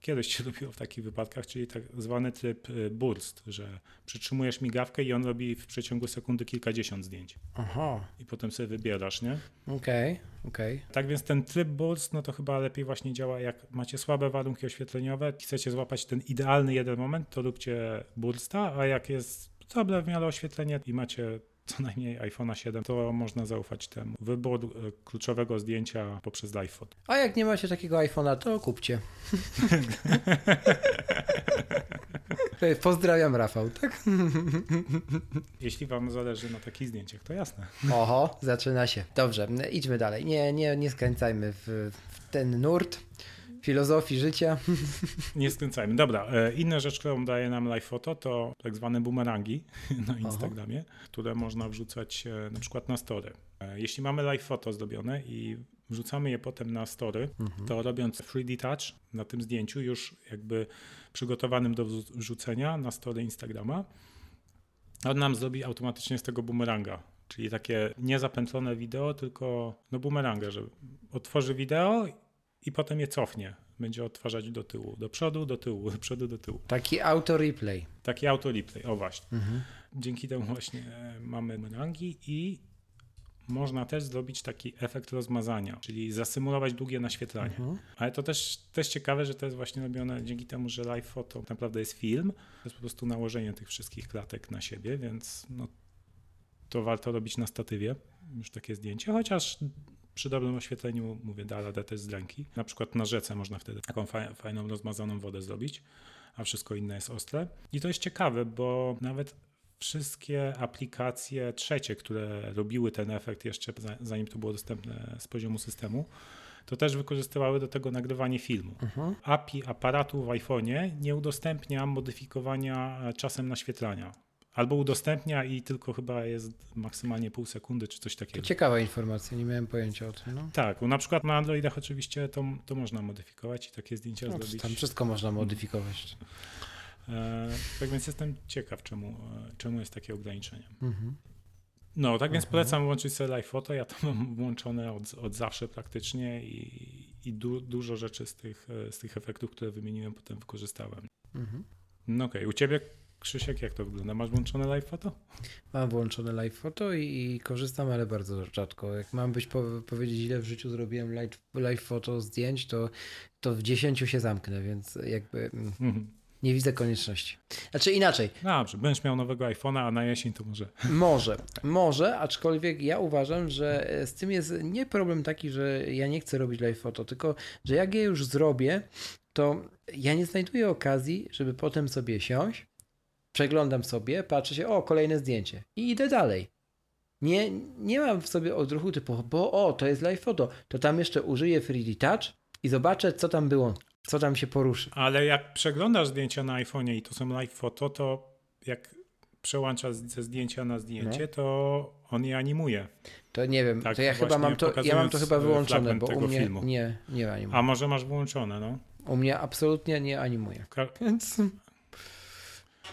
kiedyś się <laughs> robiło w takich wypadkach, czyli tak zwany tryb y, burst, że przytrzymujesz migawkę i on robi w przeciągu sekundy kilkadziesiąt zdjęć. Aha. I potem sobie wybierasz, nie? Okej, okay, okej. Okay. Tak więc ten tryb burst, no to chyba lepiej właśnie działa, jak macie słabe warunki oświetleniowe, chcecie złapać ten idealny jeden moment, to róbcie bursta, a jak jest dobre w miarę oświetlenie i macie co najmniej iPhone'a 7, to można zaufać temu. Wybór e, kluczowego zdjęcia poprzez iPhone. A jak nie macie takiego iPhone'a, to kupcie. <laughs> Pozdrawiam Rafał, tak? <laughs> Jeśli wam zależy na takich zdjęciach, to jasne. Oho, zaczyna się. Dobrze, idźmy dalej. Nie, nie, nie skręcajmy w, w ten nurt filozofii życia. <laughs> Nie skręcajmy. Dobra, e, inna rzecz, którą daje nam live photo, to tak zwane bumerangi <laughs> na Instagramie, Aha. które można wrzucać e, na przykład na story. E, jeśli mamy live photo zdobione i wrzucamy je potem na story, mhm. to robiąc 3D touch na tym zdjęciu, już jakby przygotowanym do wrzucenia na story Instagrama, on nam zrobi automatycznie z tego bumeranga. Czyli takie niezapętlone wideo, tylko no bumeranga, że otworzy wideo i potem je cofnie. Będzie odtwarzać do tyłu, do przodu, do tyłu, <laughs> do przodu, do tyłu. Taki auto replay. Taki auto replay, o właśnie. Mhm. Dzięki temu właśnie e, mamy rangi i można też zrobić taki efekt rozmazania, czyli zasymulować długie naświetlanie. Mhm. Ale to też, też ciekawe, że to jest właśnie robione dzięki temu, że live photo naprawdę jest film. To jest po prostu nałożenie tych wszystkich klatek na siebie, więc no, to warto robić na statywie, już takie zdjęcie, chociaż przy dobrym oświetleniu, mówię, da radę też z ręki. Na przykład na rzece można wtedy taką fajną, rozmazaną wodę zrobić, a wszystko inne jest ostre. I to jest ciekawe, bo nawet wszystkie aplikacje trzecie, które robiły ten efekt jeszcze zanim to było dostępne z poziomu systemu, to też wykorzystywały do tego nagrywanie filmu. Mhm. API aparatu w iPhone'ie nie udostępnia modyfikowania czasem naświetlania. Albo udostępnia i tylko chyba jest maksymalnie pół sekundy czy coś takiego. To ciekawa informacja, nie miałem pojęcia o tym. No. Tak, na przykład na Androidach oczywiście to, to można modyfikować i takie zdjęcia no, zrobić. Tam wszystko można modyfikować. E, tak więc jestem ciekaw, czemu, czemu jest takie ograniczenie. Mhm. No, tak więc mhm. polecam włączyć sobie live photo. Ja to mam włączone od, od zawsze praktycznie i, i du, dużo rzeczy z tych, z tych efektów, które wymieniłem, potem wykorzystałem. Mhm. No okej, okay. u ciebie Krzysiek, jak to wygląda? Masz włączone live photo? Mam włączone live photo i, i korzystam, ale bardzo rzadko. Jak mam być po, powiedzieć, ile w życiu zrobiłem live, live photo zdjęć, to, to w dziesięciu się zamknę, więc jakby mm, mhm. nie widzę konieczności. Znaczy inaczej. Dobrze, będziesz miał nowego iPhone'a, a na jesień to może. <laughs> Może, może, aczkolwiek ja uważam, że z tym jest nie problem taki, że ja nie chcę robić live photo, tylko że jak je już zrobię, to ja nie znajduję okazji, żeby potem sobie siąść przeglądam sobie, patrzę się, o, kolejne zdjęcie i idę dalej. Nie, nie mam w sobie odruchu typu, bo o, to jest live photo, to tam jeszcze użyję 3D Touch i zobaczę, co tam było, co tam się poruszy. Ale jak przeglądasz zdjęcia na iPhone'ie i to są live photo, to jak przełączasz ze zdjęcia na zdjęcie, no. to on je animuje. To nie wiem, tak, to ja chyba mam to, ja mam to chyba wyłączone, bo u mnie filmu. nie, nie animuje. A może masz wyłączone, no? U mnie absolutnie nie animuje. Więc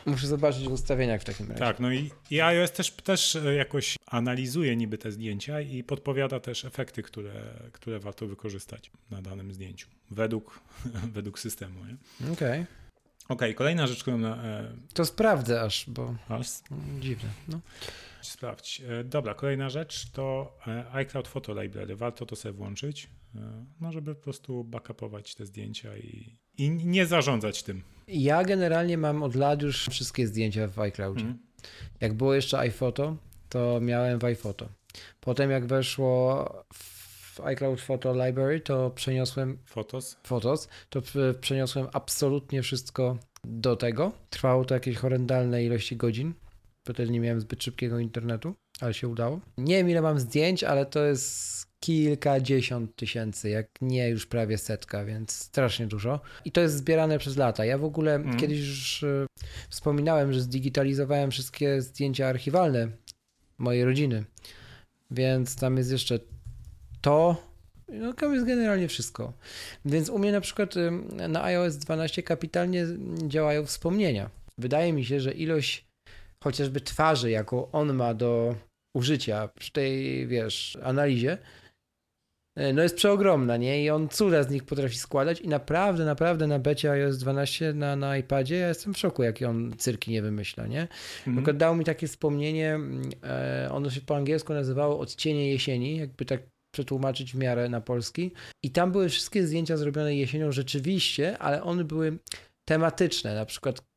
Muszę zobaczyć w ustawieniach w takim razie. Tak, no i, i iOS też, też e, jakoś analizuje niby te zdjęcia i podpowiada też efekty, które, które warto wykorzystać na danym zdjęciu, według, <laughs> według systemu. Okej. Okay. Okej, okay, kolejna rzecz, którą... E... To sprawdzę aż, bo aż? dziwne. No. Sprawdź. E, dobra, kolejna rzecz to e, iCloud Photo Library. Warto to sobie włączyć, no żeby po prostu backupować te zdjęcia i, i nie zarządzać tym. Ja generalnie mam od lat już wszystkie zdjęcia w iCloudzie. Mm. Jak było jeszcze iPhoto, to miałem w iPhoto. Potem jak weszło w iCloud Photo Library, to przeniosłem Fotos, Fotos to przeniosłem absolutnie wszystko do tego. Trwało to jakieś horrendalne ilości godzin. Wtedy nie miałem zbyt szybkiego internetu, ale się udało. Nie wiem ile mam zdjęć, ale to jest kilkadziesiąt tysięcy, jak nie już prawie setka, więc strasznie dużo. I to jest zbierane przez lata. Ja w ogóle mm. kiedyś już e, wspominałem, że zdigitalizowałem wszystkie zdjęcia archiwalne mojej rodziny, więc tam jest jeszcze to, No tam jest generalnie wszystko. Więc u mnie na przykład na iOS 12 kapitalnie działają wspomnienia. Wydaje mi się, że ilość chociażby twarzy, jaką on ma do użycia przy tej, wiesz, analizie, no jest przeogromna, nie? I on cuda z nich potrafi składać i naprawdę, naprawdę na becie iOS 12 na, na iPadzie ja jestem w szoku, jakie on cyrki nie wymyśla, nie? Mhm. dał mi takie wspomnienie, e, ono się po angielsku nazywało Odcienie jesieni, jakby tak przetłumaczyć w miarę na polski. I tam były wszystkie zdjęcia zrobione jesienią rzeczywiście, ale one były tematyczne, na przykład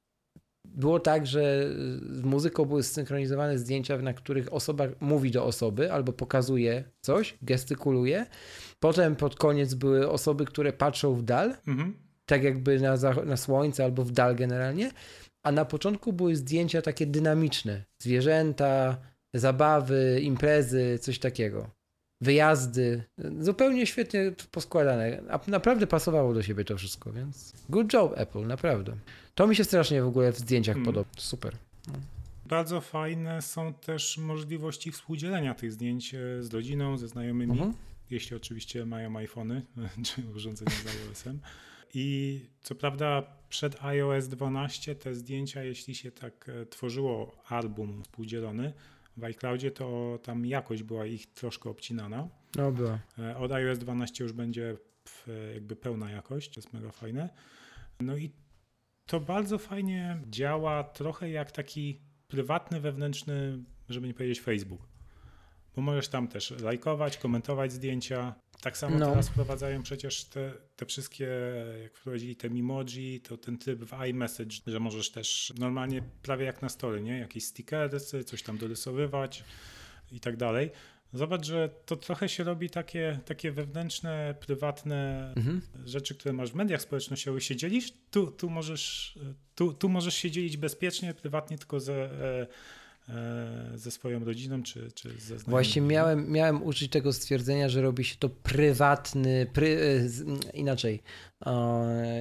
było tak, że z muzyką były zsynchronizowane zdjęcia, na których osoba mówi do osoby albo pokazuje coś, gestykuluje. Potem pod koniec były osoby, które patrzą w dal, mhm. tak jakby na, na słońce albo w dal generalnie. A na początku były zdjęcia takie dynamiczne. Zwierzęta, zabawy, imprezy, coś takiego. Wyjazdy. Zupełnie świetnie poskładane. Naprawdę pasowało do siebie to wszystko, więc good job Apple, naprawdę. To mi się strasznie w ogóle w zdjęciach hmm. podoba. Super. No. Bardzo fajne są też możliwości współdzielenia tych zdjęć e, z rodziną, ze znajomymi, mhm. jeśli oczywiście mają iPhony <laughs> czy urządzenia z iOS-em. I co prawda przed iOS 12 te zdjęcia, jeśli się tak e, tworzyło album współdzielony w iCloudzie, to tam jakość była ich troszkę obcinana. No była. E, od iOS 12 już będzie jakby pełna jakość, to jest mega fajne. No i to bardzo fajnie działa, trochę jak taki prywatny, wewnętrzny, żeby nie powiedzieć Facebook. Bo możesz tam też lajkować, komentować zdjęcia. Tak samo no. teraz wprowadzają przecież te, te wszystkie, jak wprowadzili te Mimoji, to ten tryb w iMessage, że możesz też normalnie prawie jak na stole, nie? Jakieś stickersy, coś tam dorysowywać i tak dalej. Zobacz, że to trochę się robi takie, takie wewnętrzne, prywatne mhm. rzeczy, które masz w mediach społecznościowych, się dzielisz, tu, tu, możesz, tu, tu możesz się dzielić bezpiecznie, prywatnie, tylko ze, e, e, ze swoją rodziną czy, czy ze znajomymi. Właśnie miałem, miałem użyć tego stwierdzenia, że robi się to prywatny, pry, e, inaczej,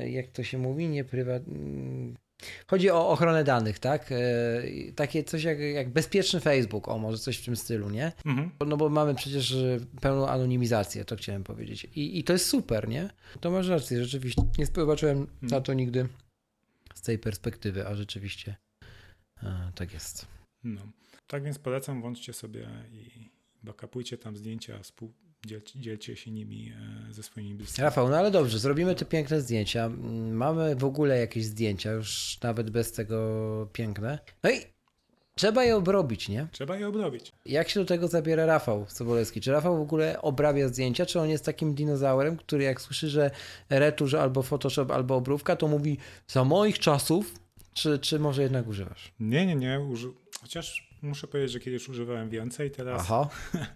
jak to się mówi, nie prywatny Chodzi o ochronę danych, tak? E, takie coś jak, jak bezpieczny Facebook, o może coś w tym stylu, nie? Mhm. No bo mamy przecież pełną anonimizację, to chciałem powiedzieć. I, i to jest super, nie? To masz rację, rzeczywiście. Nie zobaczyłem mhm. na to nigdy z tej perspektywy, a rzeczywiście a, tak jest. No. Tak więc polecam, włączcie sobie i backupujcie tam zdjęcia, współ, dzielcie, dzielcie się nimi e, ze swoimi bliskimi. Rafał, no ale dobrze, zrobimy te piękne zdjęcia. Mamy w ogóle jakieś zdjęcia, już nawet bez tego piękne. No i Trzeba je obrobić, nie? Trzeba je obrobić. Jak się do tego zabiera Rafał Sobolewski? Czy Rafał w ogóle obrabia zdjęcia, czy on jest takim dinozaurem, który jak słyszy, że retusz albo Photoshop, albo obrówka, to mówi za moich czasów, czy, czy może jednak używasz? Nie, nie, nie. Uży... Chociaż muszę powiedzieć, że kiedyś używałem więcej, teraz... Aha. <laughs>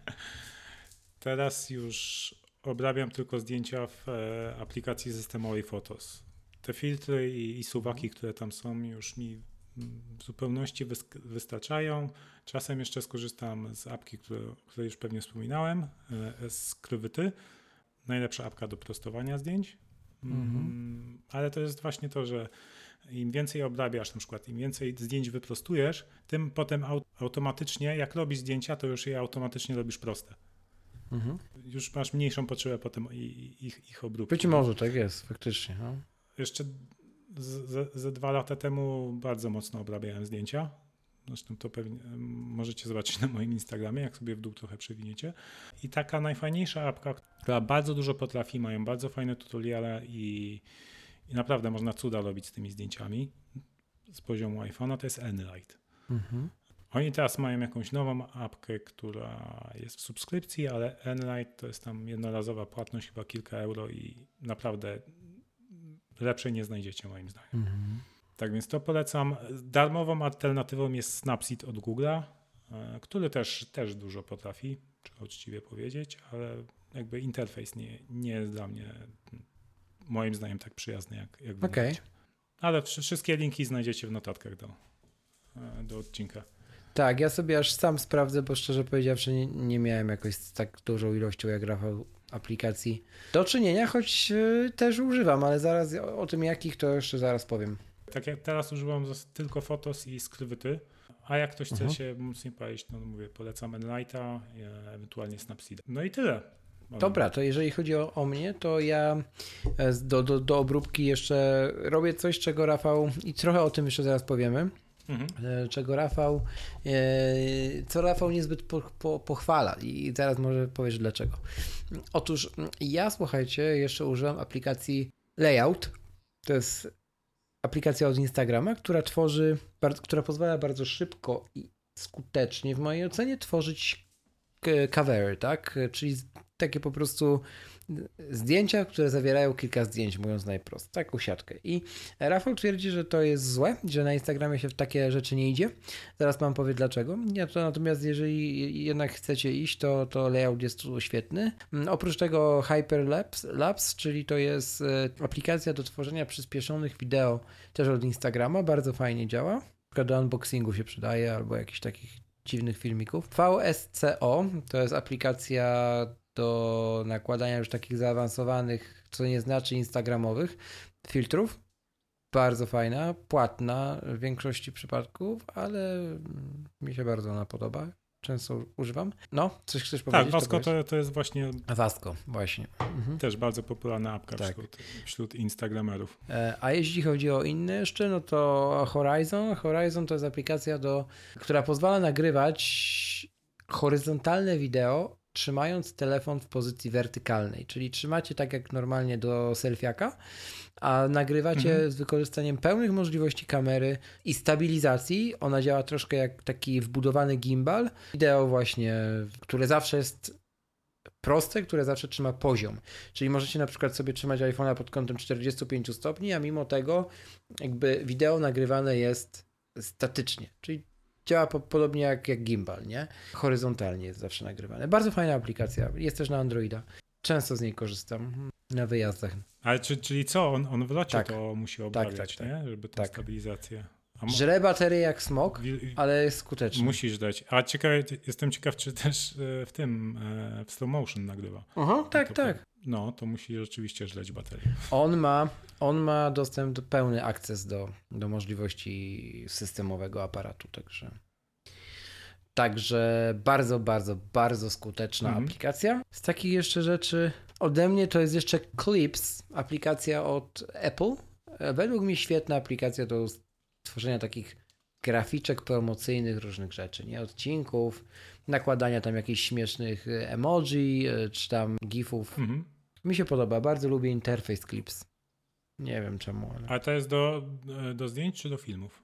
Teraz już obrabiam tylko zdjęcia w e, aplikacji systemowej Photos. Te filtry i, i suwaki, które tam są, już mi w zupełności wystarczają. Czasem jeszcze skorzystam z apki, które, której już pewnie wspominałem, e, z Krywyty. Najlepsza apka do prostowania zdjęć. Mhm. Mm, ale to jest właśnie to, że im więcej obrabiasz, na przykład im więcej zdjęć wyprostujesz, tym potem automatycznie, jak robisz zdjęcia, to już je automatycznie robisz proste. Mhm. Już masz mniejszą potrzebę potem ich, ich obróbki. Być może tak jest, faktycznie. No. Jeszcze ze dwa lata temu bardzo mocno obrabiałem zdjęcia. Zresztą to pewnie możecie zobaczyć na moim Instagramie, jak sobie w dół trochę przewiniecie. I taka najfajniejsza apka, która bardzo dużo potrafi, mają bardzo fajne tutoriale i, i naprawdę można cuda robić z tymi zdjęciami z poziomu iPhone'a, to jest Enlight. Mhm. Oni teraz mają jakąś nową apkę, która jest w subskrypcji, ale Enlight to jest tam jednorazowa płatność, chyba kilka euro i naprawdę lepszej nie znajdziecie moim zdaniem. Mhm. Tak więc to polecam. Darmową alternatywą jest Snapseed od Google'a, e, który też, też dużo potrafi, trzeba uczciwie powiedzieć, ale jakby interfejs nie, nie jest dla mnie moim zdaniem tak przyjazny jak, jak okay. Ale wszystkie linki znajdziecie w notatkach do, e, do odcinka. Tak, ja sobie aż sam sprawdzę, bo szczerze powiedziawszy nie, nie miałem jakoś z tak dużą ilością jak Rafał aplikacji do czynienia, choć y, też używam, ale zaraz o, o, tym jakich to jeszcze zaraz powiem. Tak jak teraz używam tylko Fotos i Skrywyty, a jak ktoś chce uh mhm. -huh. się mocniej palić, no mówię, polecam Enlighta, ewentualnie Snapseed. No i tyle. Dobra, to jeżeli chodzi o, o mnie, to ja e, do, do, do obróbki jeszcze robię coś, czego Rafał, i trochę o tym jeszcze zaraz powiemy, mhm. E, czego Rafał, co Rafał niezbyt po, po, pochwala i zaraz może powiesz dlaczego. Otóż ja, słuchajcie, jeszcze używam aplikacji Layout, to jest aplikacja od Instagrama, która tworzy, która pozwala bardzo szybko i skutecznie, w mojej ocenie, tworzyć covery, tak? Czyli takie po prostu zdjęcia, które zawierają kilka zdjęć, mówiąc najprost, taką siatkę. I Rafał twierdzi, że to jest złe, że na Instagramie się w takie rzeczy nie idzie. Zaraz Wam powiem dlaczego. Ja to natomiast jeżeli jednak chcecie iść, to, to layout jest tu świetny. Mm, oprócz tego Hyperlapse, czyli to jest e, aplikacja do tworzenia przyspieszonych wideo też od Instagrama, bardzo fajnie działa. Do unboxingu się przydaje albo jakichś takich dziwnych filmików. VSCO to jest aplikacja do nakładania już takich zaawansowanych, co nie znaczy instagramowych filtrów. Bardzo fajna, płatna w większości przypadków, ale mi się bardzo ona podoba często używam. No, coś chcesz tak, powiedzieć? Tak, Wasco to, to jest właśnie... Wasco, właśnie. Mhm. Też bardzo popularna apka tak. wśród, wśród Instagramerów. E, a jeśli chodzi o inne jeszcze, no to Horizon. Horizon to jest aplikacja, do, która pozwala nagrywać horyzontalne wideo trzymając telefon w pozycji wertykalnej, czyli trzymacie tak jak normalnie do selfiaka, a nagrywacie mhm. z wykorzystaniem pełnych możliwości kamery i stabilizacji. Ona działa troszkę jak taki wbudowany gimbal. Wideo właśnie, które zawsze jest proste, które zawsze trzyma poziom. Czyli możecie na przykład sobie trzymać iPhone'a pod kątem 45 stopni, a mimo tego jakby wideo nagrywane jest statycznie. Czyli działa po, podobnie jak, jak gimbal, nie? Horyzontalnie jest zawsze nagrywane. Bardzo fajna aplikacja. Jest też na Androida. Często z niej korzystam na wyjazdach. Ale czy, czyli co? On, on w locie tak. to musi obrabiać, tak, tak, tak. nie? Żeby tę tak. stabilizację. Mo- Żre baterię jak smok, ale jest skuteczny. Musisz dać. A ciekaw, jestem ciekaw, czy też e, w tym, e, w slow motion nagrywa. Aha, tak, no to, tak. No, to musi rzeczywiście żleć baterię. On ma, on ma dostęp do pełny akces do, do możliwości systemowego aparatu, także. Także bardzo, bardzo, bardzo skuteczna mhm. aplikacja. Z takich jeszcze rzeczy ode mnie to jest jeszcze Clips, aplikacja od Apple. Według mnie świetna aplikacja do tworzenia takich graficzek promocyjnych różnych rzeczy, nie? Odcinków, nakładania tam jakichś śmiesznych emoji, e, czy tam gifów. Mhm. Mi się podoba, bardzo lubię interfejs Clips. Nie wiem czemu. Ale... A to jest do, e, do zdjęć czy do filmów?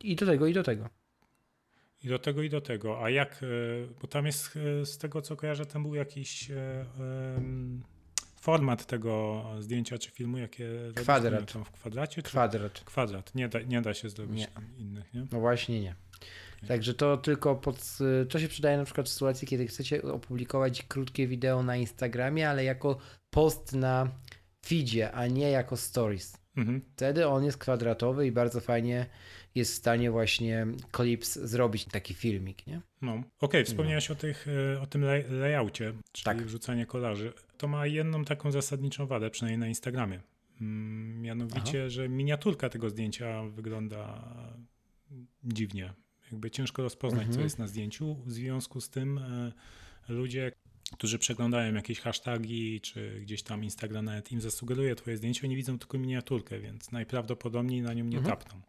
I do tego, i do tego. I do tego, i do tego. A jak, e, bo tam jest z tego co kojarzę, tam był jakiś format tego zdjęcia czy filmu, jakie kwadrat. w kwadracie? Kwadrat. Czy? Kwadrat. Nie da, nie da się zrobić nie. innych, nie? No właśnie nie. Także to tylko pod, to się przydaje na przykład w sytuacji, kiedy chcecie opublikować krótkie wideo na Instagramie, ale jako post na feedzie, a nie jako stories. Mhm. Wtedy on jest kwadratowy i bardzo fajnie jest w stanie właśnie Clips zrobić taki filmik, nie? No, okej, okay, wspomniałeś no. o, tych, e, o tym layoutie, czyli tak. wrzucanie kolarzy. To ma jedną taką zasadniczą wadę, przynajmniej na Instagramie. Mm, mianowicie, Aha. że miniaturka tego zdjęcia wygląda dziwnie. Jakby ciężko rozpoznać, mhm. co jest na zdjęciu. W związku z tym e, ludzie, którzy przeglądają jakieś hasztagi, czy gdzieś tam Instagram nawet im zasugeruje twoje zdjęcie, oni widzą tylko miniaturkę, więc najprawdopodobniej na nią nie mhm. tapną.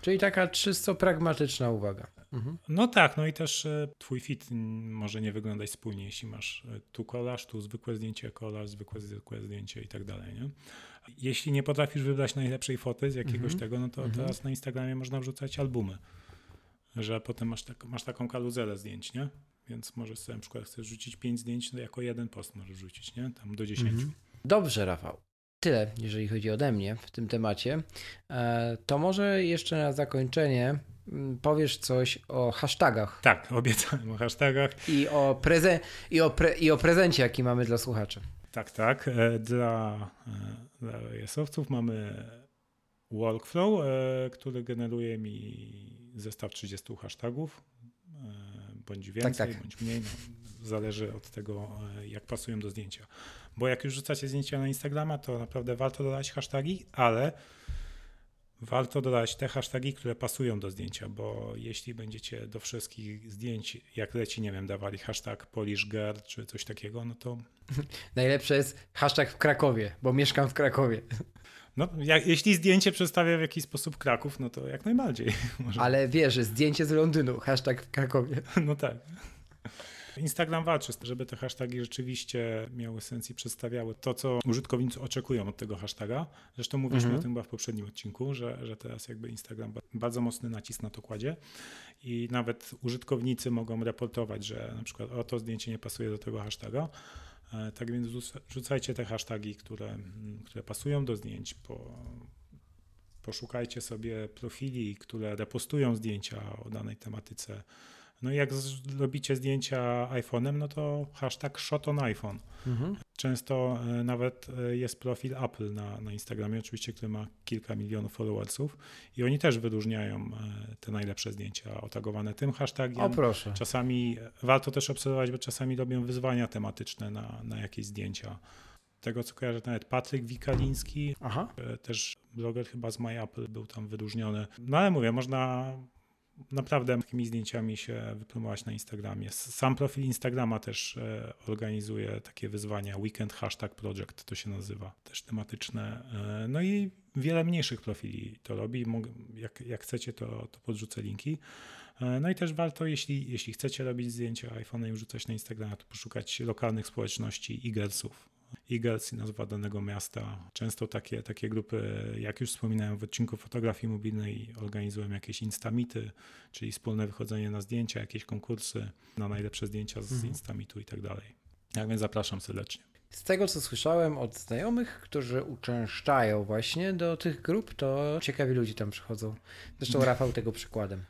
Czyli taka czysto pragmatyczna uwaga. Mhm. No tak, no i też e, twój fit może nie wyglądać spójnie, jeśli masz e, tu kolaż, tu zwykłe zdjęcie, kolaż, zwykłe, zwykłe zdjęcie i tak dalej, nie? Jeśli nie potrafisz wybrać najlepszej foty z jakiegoś mhm. tego, no to mhm. teraz na Instagramie można wrzucać albumy, że potem masz, tak, masz taką karuzelę zdjęć, nie? Więc możesz sobie na przykład chcesz rzucić 5 zdjęć, to jako jeden post możesz rzucić, nie? Tam do 10. Mhm. Dobrze, Rafał. Tyle, jeżeli chodzi ode mnie w tym temacie. E, to może jeszcze na zakończenie mm, powiesz coś o hashtagach. Tak, obiecałem o hashtagach. I o, preze i o, pre i o prezencie, jaki mamy dla słuchaczy. Tak, tak. E, dla, e, dla jesowców mamy workflow, który generuje mi zestaw 30 hashtagów, bądź więcej, tak, tak. bądź mniej. No, zależy od tego, jak pasują do zdjęcia. Bo jak już rzucacie zdjęcia na Instagrama, to naprawdę warto dodać hasztagi, ale warto dodać te hasztagi, które pasują do zdjęcia, bo jeśli będziecie do wszystkich zdjęć, jak leci, nie wiem, dawali hashtag PolishGirl czy coś takiego, no to... <laughs> Najlepsze jest hashtag w Krakowie, bo mieszkam w Krakowie. No, jak, jeśli zdjęcie przedstawia w jakiś sposób Kraków, no to jak najbardziej. <laughs> Może. Ale wiesz, zdjęcie z Londynu, hashtag w Krakowie. <laughs> No tak. Instagram walczy, żeby te hasztagi rzeczywiście miały sens i przedstawiały to, co użytkownicy oczekują od tego hashtaga. Zresztą mówiliśmy mhm. o tym chyba w poprzednim odcinku, że, że teraz jakby Instagram bardzo mocny nacisk na to kładzie i nawet użytkownicy mogą reportować, że na przykład o to zdjęcie nie pasuje do tego hashtaga. E, tak więc rzucajcie te hasztagi, które, które pasują do zdjęć, po, poszukajcie sobie profili, które repostują zdjęcia o danej tematyce no i jak zrobicie zdjęcia iPhone'em, no to hashtag shot on iPhone. Mhm. Często e, nawet e, jest profil Apple na, na Instagramie, oczywiście, który ma kilka milionów followersów i oni też wyróżniają e, te najlepsze zdjęcia otagowane tym hashtagiem. O proszę. Czasami warto też obserwować, bo czasami robią wyzwania tematyczne na, na jakieś zdjęcia. Tego, co kojarzę, nawet Patryk Wikaliński, Aha. też bloger chyba z MyApple był tam wyróżniony. No ale mówię, można naprawdę takimi zdjęciami się wypromować na Instagramie. Sam profil Instagrama też e, organizuje takie wyzwania. Weekend Hashtag Project to się nazywa, też tematyczne. E, no i wiele mniejszych profili to robi. Jak, jak chcecie, to, to podrzucę linki. E, no i też warto, jeśli, jeśli chcecie robić zdjęcia iPhone'em i wrzucać na Instagram, to poszukać lokalnych społeczności i Eaglesów Eagles i nazwa danego miasta. Często takie, takie grupy, jak już wspominałem w odcinku fotografii mobilnej, organizują jakieś instamity, czyli wspólne wychodzenie na zdjęcia, jakieś konkursy na najlepsze zdjęcia z mhm. instamitu i tak dalej. Tak więc zapraszam serdecznie. Z tego, co słyszałem od znajomych, którzy uczęszczają właśnie do tych grup, to ciekawi ludzie tam przychodzą. Zresztą <laughs> Rafał tego przykładem.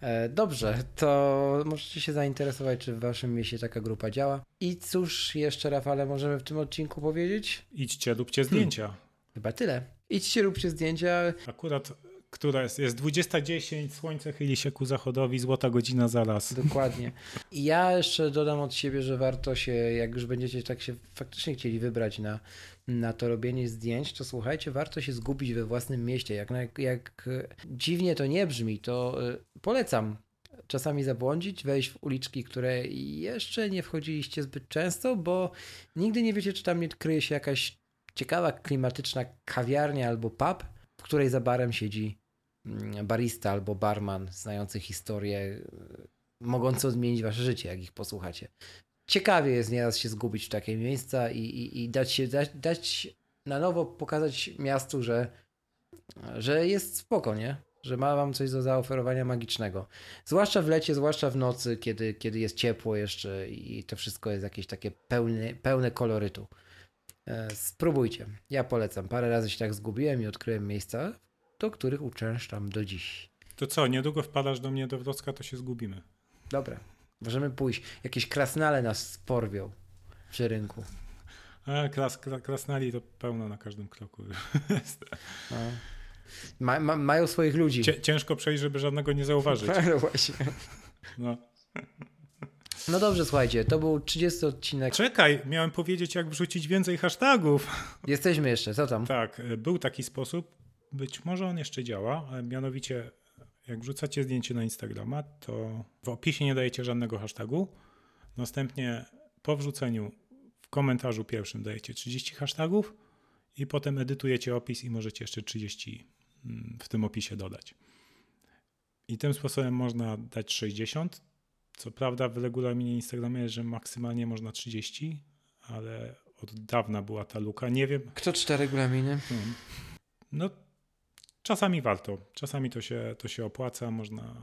E, dobrze, to możecie się zainteresować, czy w waszym mieście taka grupa działa. I cóż jeszcze, Rafale, możemy w tym odcinku powiedzieć? Idźcie, róbcie zdjęcia. Hmm. Chyba tyle. Idźcie, róbcie zdjęcia. Akurat która jest, jest 20.10, słońce chyli się ku zachodowi, złota godzina zaraz. Dokładnie. I ja jeszcze dodam od siebie, że warto się, jak już będziecie tak się faktycznie chcieli wybrać na, na to robienie zdjęć, to słuchajcie, warto się zgubić we własnym mieście. Jak, jak, jak dziwnie to nie brzmi, to y, polecam czasami zabłądzić, wejść w uliczki, które jeszcze nie wchodziliście zbyt często, bo nigdy nie wiecie, czy tam nie kryje się jakaś ciekawa, klimatyczna kawiarnia albo pub, której za barem siedzi mm, barista albo barman znający historię, y, mogący odmienić wasze życie, jak ich posłuchacie. Ciekawie jest nieraz się zgubić w takie miejsca i, i, i dać się dać, dać na nowo pokazać miastu, że, że jest spoko, nie? Że ma wam coś do zaoferowania magicznego. Zwłaszcza w lecie, zwłaszcza w nocy, kiedy, kiedy jest ciepło jeszcze i to wszystko jest jakieś takie pełne, pełne kolorytu. E, spróbujcie. Ja polecam. Parę razy się tak zgubiłem i odkryłem miejsca, do których uczęszczam do dziś. To co, niedługo wpadasz do mnie do Wrocka, to się zgubimy. Dobra. Możemy pójść. Jakieś krasnale nas porwią przy rynku. A, kras, krasnali to pełno na każdym kroku. <laughs> No. Ma, ma, mają swoich ludzi. ciężko przejść, żeby żadnego nie zauważyć. <laughs> No właśnie. No. No dobrze, słuchajcie, to był 30 odcinek. Czekaj, miałem powiedzieć, jak wrzucić więcej hashtagów. <laughs> Jesteśmy jeszcze, co tam? Tak, był taki sposób, być może on jeszcze działa, mianowicie jak wrzucacie zdjęcie na Instagrama, to w opisie nie dajecie żadnego hashtagu. Następnie po wrzuceniu w komentarzu pierwszym dajecie 30 hashtagów i potem edytujecie opis i możecie jeszcze 30 mm, w tym opisie dodać. I tym sposobem można dać 60, co prawda w regulaminie Instagrama jest, że maksymalnie można 30, ale od dawna była ta luka. Nie wiem. Kto czyta regulaminy? Hmm. No, czasami warto. Czasami to się, to się opłaca. Można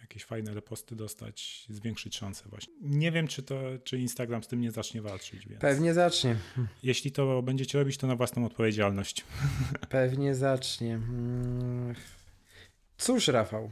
jakieś fajne reposty dostać, zwiększyć szanse właśnie. Nie wiem, czy, to, czy Instagram z tym nie zacznie walczyć. Więc Pewnie zacznie. Jeśli to będziecie robić, to na własną odpowiedzialność. <laughs> Pewnie zacznie. Hmm. Cóż, Rafał,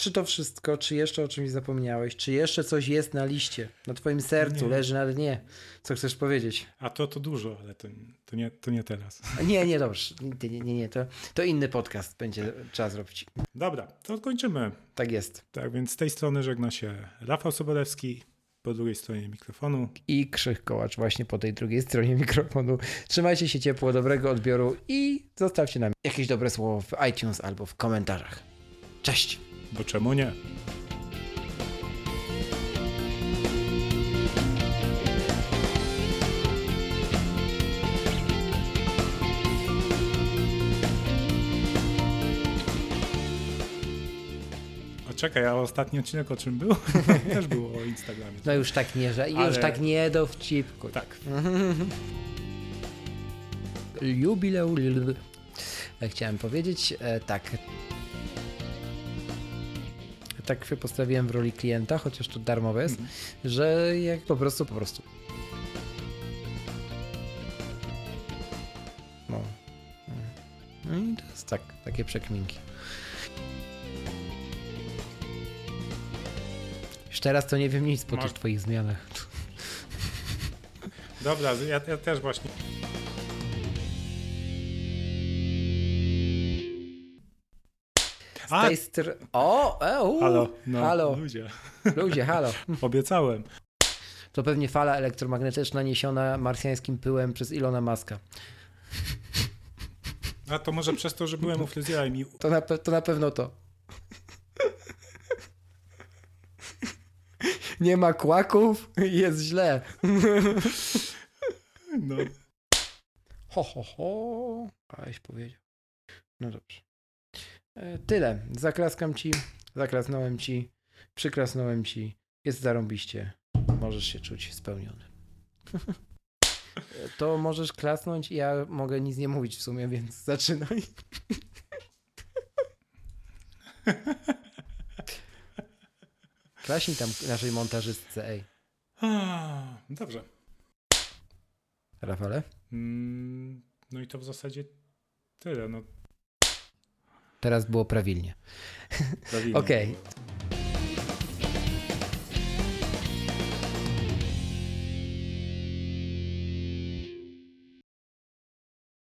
czy to wszystko, czy jeszcze o czymś zapomniałeś, czy jeszcze coś jest na liście, na twoim sercu, nie. leży na dnie, co chcesz powiedzieć? A to to dużo, ale to, to, nie, to nie teraz. Nie, nie, dobrze, nie, nie, nie, to, to inny podcast będzie trzeba zrobić. Dobra, to kończymy. Tak jest. Tak, więc z tej strony żegna się Rafał Sobolewski po drugiej stronie mikrofonu. I Krzych Kołacz właśnie po tej drugiej stronie mikrofonu. Trzymajcie się ciepło, dobrego odbioru i zostawcie nam jakieś dobre słowo w iTunes albo w komentarzach. Cześć! Bo czemu nie? Czekaj, a ostatni odcinek o czym był? <laughs> Też było o Instagramie. No już tak nie, że Ale... już tak nie do wcipku. Tak. Jubileu, chciałem powiedzieć, e, tak. Tak się postawiłem w roli klienta, chociaż to darmowe jest, mm. że jak po prostu, po prostu. No. No i to jest tak, takie przekminki. Już teraz to nie wiem nic po tych twoich zmianach. Dobra, ja, ja też właśnie. Z tej str... O, e, halo, no, halo. Ludzie. Ludzie, halo. <laughs> Obiecałem. To pewnie fala elektromagnetyczna niesiona marsjańskim pyłem przez Ilona Maska. A to może przez to, że byłem u fryzjera i mi... To na, to na pewno to. nie ma kłaków, jest źle. No. Ho, ho, ho. Aleś powiedział. No dobrze. E, tyle. Zaklaskam ci, zaklasnąłem ci, przykrasnąłem ci. Jest zarąbiście. Możesz się czuć spełniony. <laughs> To możesz klasnąć i ja mogę nic nie mówić w sumie, więc zaczynaj. <laughs> Klaśnij tam naszej montażystce, ej. Dobrze. Rafale? Mm, no i to w zasadzie tyle. No. Teraz było prawilnie. prawilnie <laughs> Okej. Okay.